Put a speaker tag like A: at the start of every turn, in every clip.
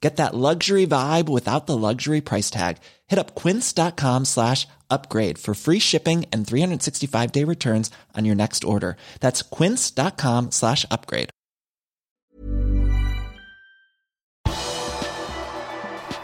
A: Get that luxury vibe without the luxury price tag. Hit up quince.com slash upgrade for free shipping and 365-day returns on your next order. That's quince.com slash upgrade.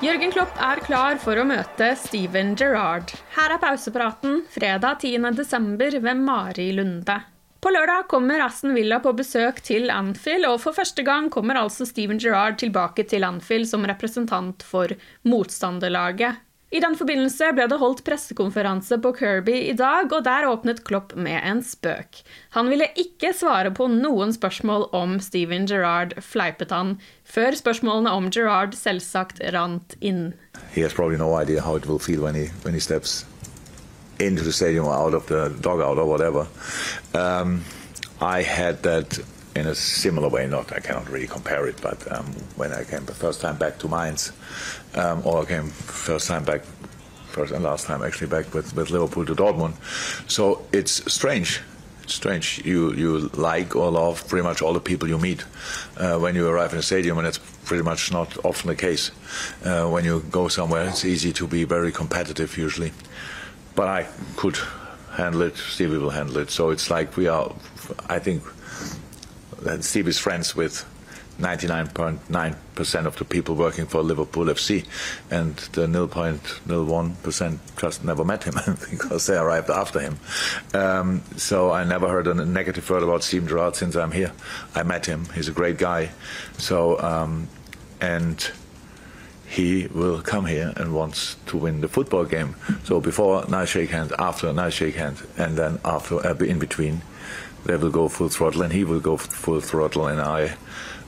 B: Jørgen Klopp er klar for å møte Steven Gerrard. Her er pausepraten fredag 10. desember ved Mari Lunde. På lørdag kommer Aston Villa på besøk til Anfield, og for første gang kommer altså Steven Gerrard tilbake til Anfield som representant for motstanderlaget. I den forbindelse ble det holdt pressekonferanse på Kirby i dag, og der åpnet Klopp med en spøk. Han ville ikke svare på noen spørsmål om Steven Gerrard, fleipet han, før spørsmålene om Gerrard selvsagt rant inn.
C: He has probably no idea how it will feel when he when into the stadium or out of the dugout or whatever. Um, I had that in a similar way. Not I cannot really compare it, but um, when I came the first time back to Mainz, um, or I came first time back, first and last time actually back with, with Liverpool to Dortmund. So it's strange. It's strange. You you like or love pretty much all the people you meet uh, when you arrive in a stadium, and it's pretty much not often the case. Uh, when you go somewhere, it's easy to be very competitive usually. But I could handle it. Stevie will handle it. So it's like we are. I think that Steve is friends with 99.9% of the people working for Liverpool FC, and the 0.01% just never met him because they arrived after him. Um, so I never heard a negative word about Steven Gerrard since I'm here. I met him; he's a great guy. So um, and he will come here and wants to win the football game. So before nice shake hand, after nice shake hand, and then after uh, in between, they will go full throttle, and he will go full throttle. And I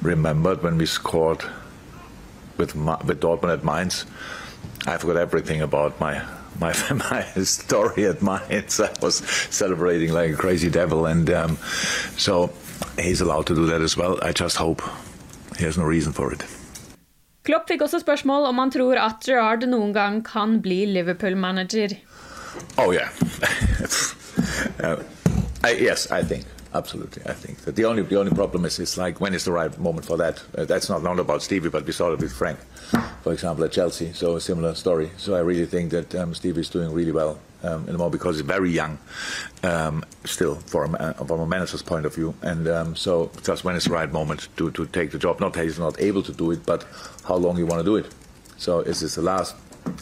C: remembered when we scored with with Dortmund at Mainz, I forgot everything about my. My, my story at Mainz, I was celebrating like a crazy devil, and um, so he's allowed to do that as well. I just hope he has no reason for it.
B: Klopp fikk også spørsmål om han tror at Gerard noen gang kan bli Liverpool-manager.
C: Oh yeah, uh, yes, I think absolutely. I think that the only the only problem is it's like when is the right moment for that. Uh, that's not not about Stevie, but we saw it with Frank, for example, at Chelsea. So a similar story. So I really think that um, Stevie is doing really well um, in the moment because he's very young, um, still from a, from a manager's point of view. And um, so just when is the right moment to, to take the job. Not that he's not able to do it, but how long you want to do it. So is this the last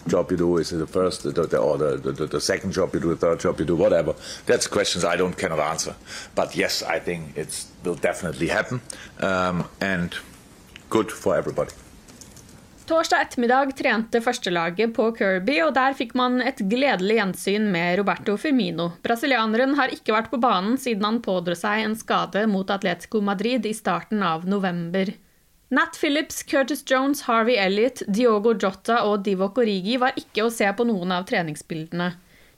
C: job you do? Is it the first, the, the, or the, the, the second job you do, the third job you do, whatever? That's questions I don't cannot answer. But yes, I think it will definitely happen, um, and good for everybody.
B: Torsdag ettermiddag trente førstelaget på Kirby, og der fikk man et gledelig gjensyn med Roberto Firmino. Brasilianeren har ikke vært på banen siden han pådro seg en skade mot Atletico Madrid i starten av november. Nat Phillips, Curtis Jones, Harvey Elliot, Diogo Jota og Divock Origi var ikke å se på noen av treningsbildene.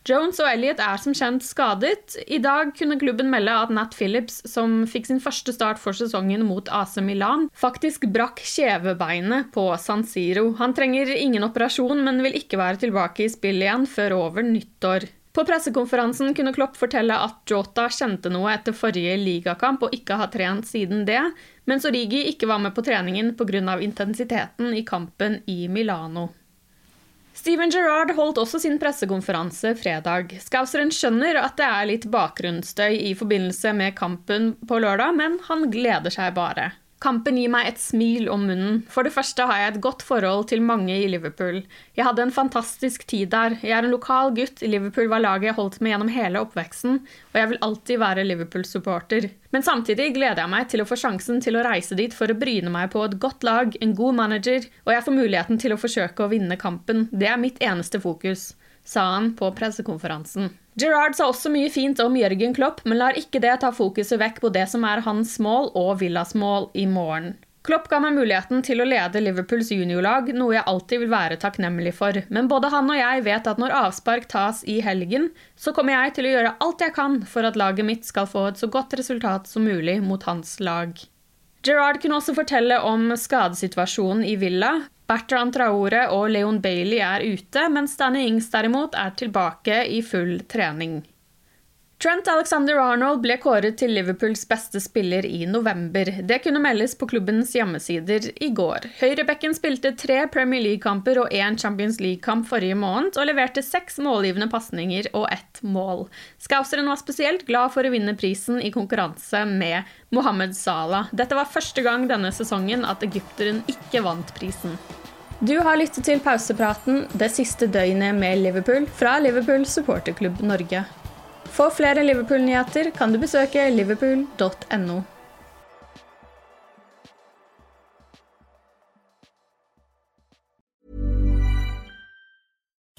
B: Jones og Elliot er som kjent skadet. I dag kunne klubben melde at Nat Phillips, som fikk sin første start for sesongen mot AC Milan, faktisk brakk kjevebeinet på San Siro. Han trenger ingen operasjon, men vil ikke være tilbake i spill igjen før over nyttår. På pressekonferansen kunne Klopp fortelle at Jota kjente noe etter forrige ligakamp og ikke har trent siden det, mens Origi ikke var med på treningen pga. intensiteten i kampen i Milano. Steven Gerrard holdt også sin pressekonferanse fredag. Skauseren skjønner at det er litt bakgrunnsstøy i forbindelse med kampen på lørdag, men han gleder seg bare. Kampen gir meg et smil om munnen. For det første har jeg et godt forhold til mange i Liverpool. Jeg hadde en fantastisk tid der. Jeg er en lokal gutt. Liverpool var laget jeg holdt med gjennom hele oppveksten, og jeg vil alltid være Liverpool-supporter. Men samtidig gleder jeg meg til å få sjansen til å reise dit for å bryne meg på et godt lag, en god manager, og jeg får muligheten til å forsøke å vinne kampen. Det er mitt eneste fokus, sa han på pressekonferansen. Gerrard sa også mye fint om Jørgen Klopp, men lar ikke det ta fokuset vekk på det som er hans mål og Villas mål i morgen. Klopp ga meg muligheten til å lede Liverpools juniorlag, noe jeg alltid vil være takknemlig for, men både han og jeg vet at når avspark tas i helgen, så kommer jeg til å gjøre alt jeg kan for at laget mitt skal få et så godt resultat som mulig mot hans lag. Gerard kunne også fortelle om skadesituasjonen i Villa, Bertrand Traore og Leon Bailey er ute, mens Danny Ings derimot er tilbake i full trening. Trent Alexander Arnold ble kåret til Liverpools beste spiller i november. Det kunne meldes på klubbens hjemmesider i går. Høyrebekken spilte tre Premier League-kamper og én Champions League-kamp forrige måned, og leverte seks målgivende pasninger og ett mål. Skauseren var spesielt glad for å vinne prisen i konkurranse med Mohammed Salah. Dette var første gang denne sesongen at egypteren ikke vant prisen. Du har lyttet til pausepraten det siste døgnet med Liverpool fra Liverpool supporterklubb Norge. For flere Liverpool-nyheter kan du besøke liverpool.no.